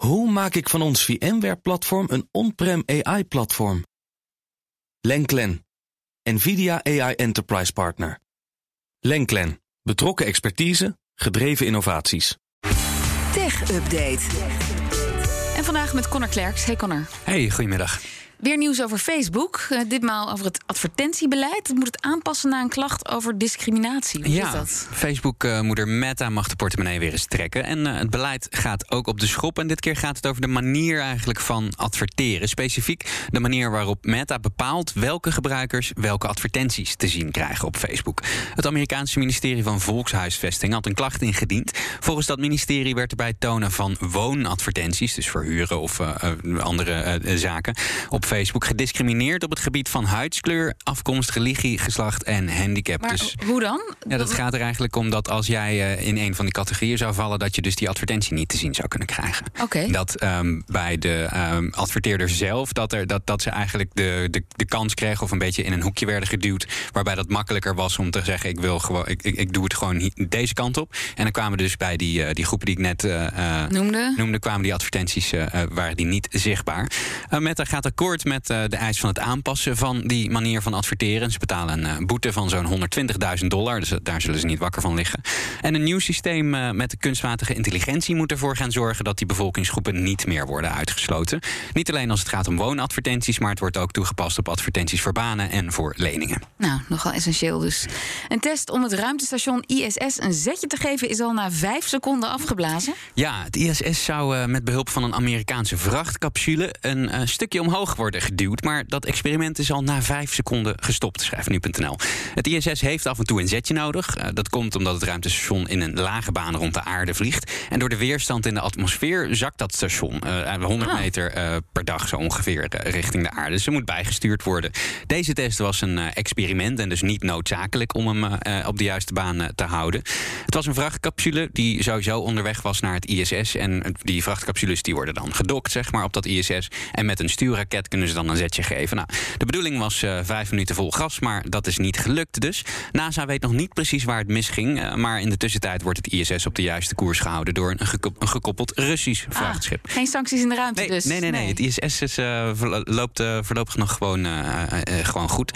Hoe maak ik van ons VMware-platform een on-prem AI-platform? Lenklen, NVIDIA AI Enterprise Partner. Lenklen, betrokken expertise, gedreven innovaties. Tech Update. En vandaag met Connor Klerks. Hey Connor. Hey, goedemiddag. Weer nieuws over Facebook. Uh, ditmaal over het advertentiebeleid. Het moet het aanpassen na een klacht over discriminatie. Hoe ja, is dat? Facebook-moeder Meta mag de portemonnee weer eens trekken. En uh, het beleid gaat ook op de schop. En dit keer gaat het over de manier eigenlijk van adverteren. Specifiek de manier waarop Meta bepaalt welke gebruikers welke advertenties te zien krijgen op Facebook. Het Amerikaanse ministerie van Volkshuisvesting had een klacht ingediend. Volgens dat ministerie werd er bij het tonen van woonadvertenties, dus verhuren of andere zaken, op Facebook gediscrimineerd op het gebied van huidskleur, afkomst, religie, geslacht en handicap. Maar dus, hoe dan? ja, dat gaat er eigenlijk om dat als jij uh, in een van die categorieën zou vallen, dat je dus die advertentie niet te zien zou kunnen krijgen. Oké. Okay. Dat um, bij de um, adverteerder zelf, dat, er, dat, dat ze eigenlijk de, de, de kans kregen of een beetje in een hoekje werden geduwd, waarbij dat makkelijker was om te zeggen: ik wil gewoon, ik, ik, ik doe het gewoon deze kant op. En dan kwamen dus bij die, uh, die groepen die ik net uh, noemde. noemde, kwamen die advertenties waren die niet zichtbaar. Meta gaat akkoord met uh, de eis van het aanpassen van die manier van adverteren. Ze betalen een uh, boete van zo'n 120.000 dollar, dus daar zullen ze niet wakker van liggen. En een nieuw systeem met kunstmatige intelligentie moet ervoor gaan zorgen dat die bevolkingsgroepen niet meer worden uitgesloten. Niet alleen als het gaat om woonadvertenties, maar het wordt ook toegepast op advertenties voor banen en voor leningen. Nou, nogal essentieel dus. Een test om het ruimtestation ISS een zetje te geven is al na vijf seconden afgeblazen. Ja, het ISS zou met behulp van een Amerikaanse vrachtcapsule een stukje omhoog worden geduwd. Maar dat experiment is al na vijf seconden gestopt, schrijft nu.nl. Het ISS heeft af en toe een zetje nodig. Uh, dat komt omdat het ruimtestation in een lage baan rond de aarde vliegt. En door de weerstand in de atmosfeer zakt dat station uh, 100 Ah. meter uh, per dag zo ongeveer uh, richting de aarde. Dus er moet bijgestuurd worden. Deze test was een experiment en dus niet noodzakelijk om hem op de juiste baan te houden. Het was een vrachtcapsule die sowieso onderweg was naar het ISS. En die vrachtcapsules die worden dan gedokt zeg maar, op dat ISS. En met een stuurraket kunnen ze dan een zetje geven. Nou, de bedoeling was uh, vijf minuten vol gas, maar dat is niet gelukt dus. NASA weet nog niet precies waar het misging. Uh, maar in de tussentijd wordt het ISS op de juiste koers gehouden door een, geko een gekoppeld Russisch vrachtschip. Ah, geen sancties in de ruimte nee, dus? Nee, nee, nee. Het ISS is, uh, loopt voorlopig nog gewoon, gewoon goed.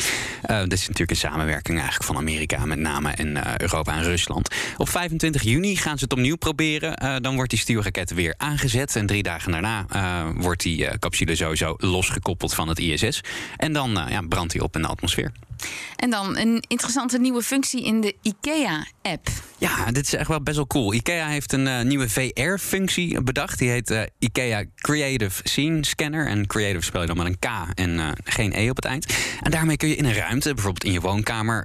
dit is natuurlijk een samenwerking eigenlijk van Amerika met name en Europa en Rusland. Op 25 juni gaan ze het opnieuw proberen. dan wordt die stuurraket weer aangezet. En drie dagen daarna wordt die capsule sowieso losgekoppeld van het ISS. En dan uh, ja, brandt hij op in de atmosfeer. En dan een interessante nieuwe functie in de IKEA-app. Ja, dit is echt wel best wel cool. IKEA heeft een uh, nieuwe VR-functie bedacht. Die heet uh, IKEA Creative Scene Scanner. En creative spel je dan met een K en uh, geen E op het eind. En daarmee kun je in een ruimte, bijvoorbeeld in je woonkamer,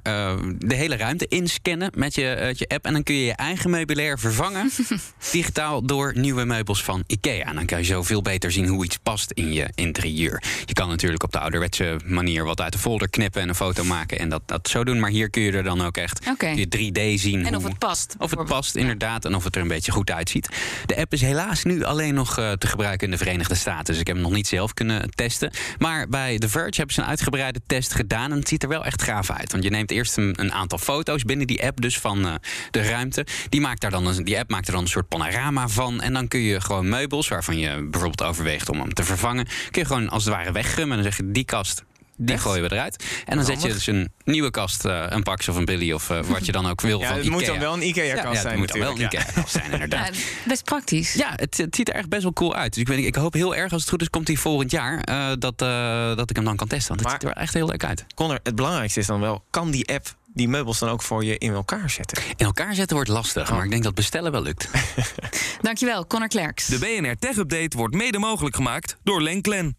de hele ruimte inscannen met je, je app. En dan kun je je eigen meubilair vervangen digitaal door nieuwe meubels van IKEA. En dan kan je zo veel beter zien hoe iets past in je interieur. Je kan natuurlijk op de ouderwetse manier wat uit de folder knippen en een foto maken en dat, dat zo doen. Maar hier kun je er dan ook echt okay. je 3D zien. En hoe, of het past. Of het past, inderdaad. En of het er een beetje goed uitziet. De app is helaas nu alleen nog uh, te gebruiken in de Verenigde Staten. Dus ik heb hem nog niet zelf kunnen testen. Maar bij The Verge hebben ze een uitgebreide test gedaan. En het ziet er wel echt gaaf uit. Want je neemt eerst een, een aantal foto's binnen die app, dus van uh, de ruimte. Die, maakt daar dan een, die app maakt er dan een soort panorama van. En dan kun je gewoon meubels, waarvan je bijvoorbeeld overweegt om hem te vervangen, kun je gewoon als het ware weggummen. En dan zeg je die kast. Die Echt? gooien we eruit. En dan zet je dus een nieuwe kast, uh, een Pax of een Billy of uh, wat je dan ook wil ja, van het Ikea. moet dan wel een Ikea-kast ja, ja, zijn het moet dan wel een. Ikea-kast zijn, inderdaad. Ja, best praktisch. Ja, het, het, ziet er echt best wel cool uit. Dus ik, weet, ik hoop heel erg, als het goed is, komt hij volgend jaar. Uh, dat, uh, dat ik hem dan kan testen. Want het Maar- ziet er wel echt heel leuk uit. Connor, het belangrijkste is dan wel, kan die app die meubels dan ook voor je in elkaar zetten? In elkaar zetten wordt lastig, maar ik denk dat bestellen wel lukt. Dankjewel, Connor Klerks. De BNR Tech Update wordt mede mogelijk gemaakt door Lenklen.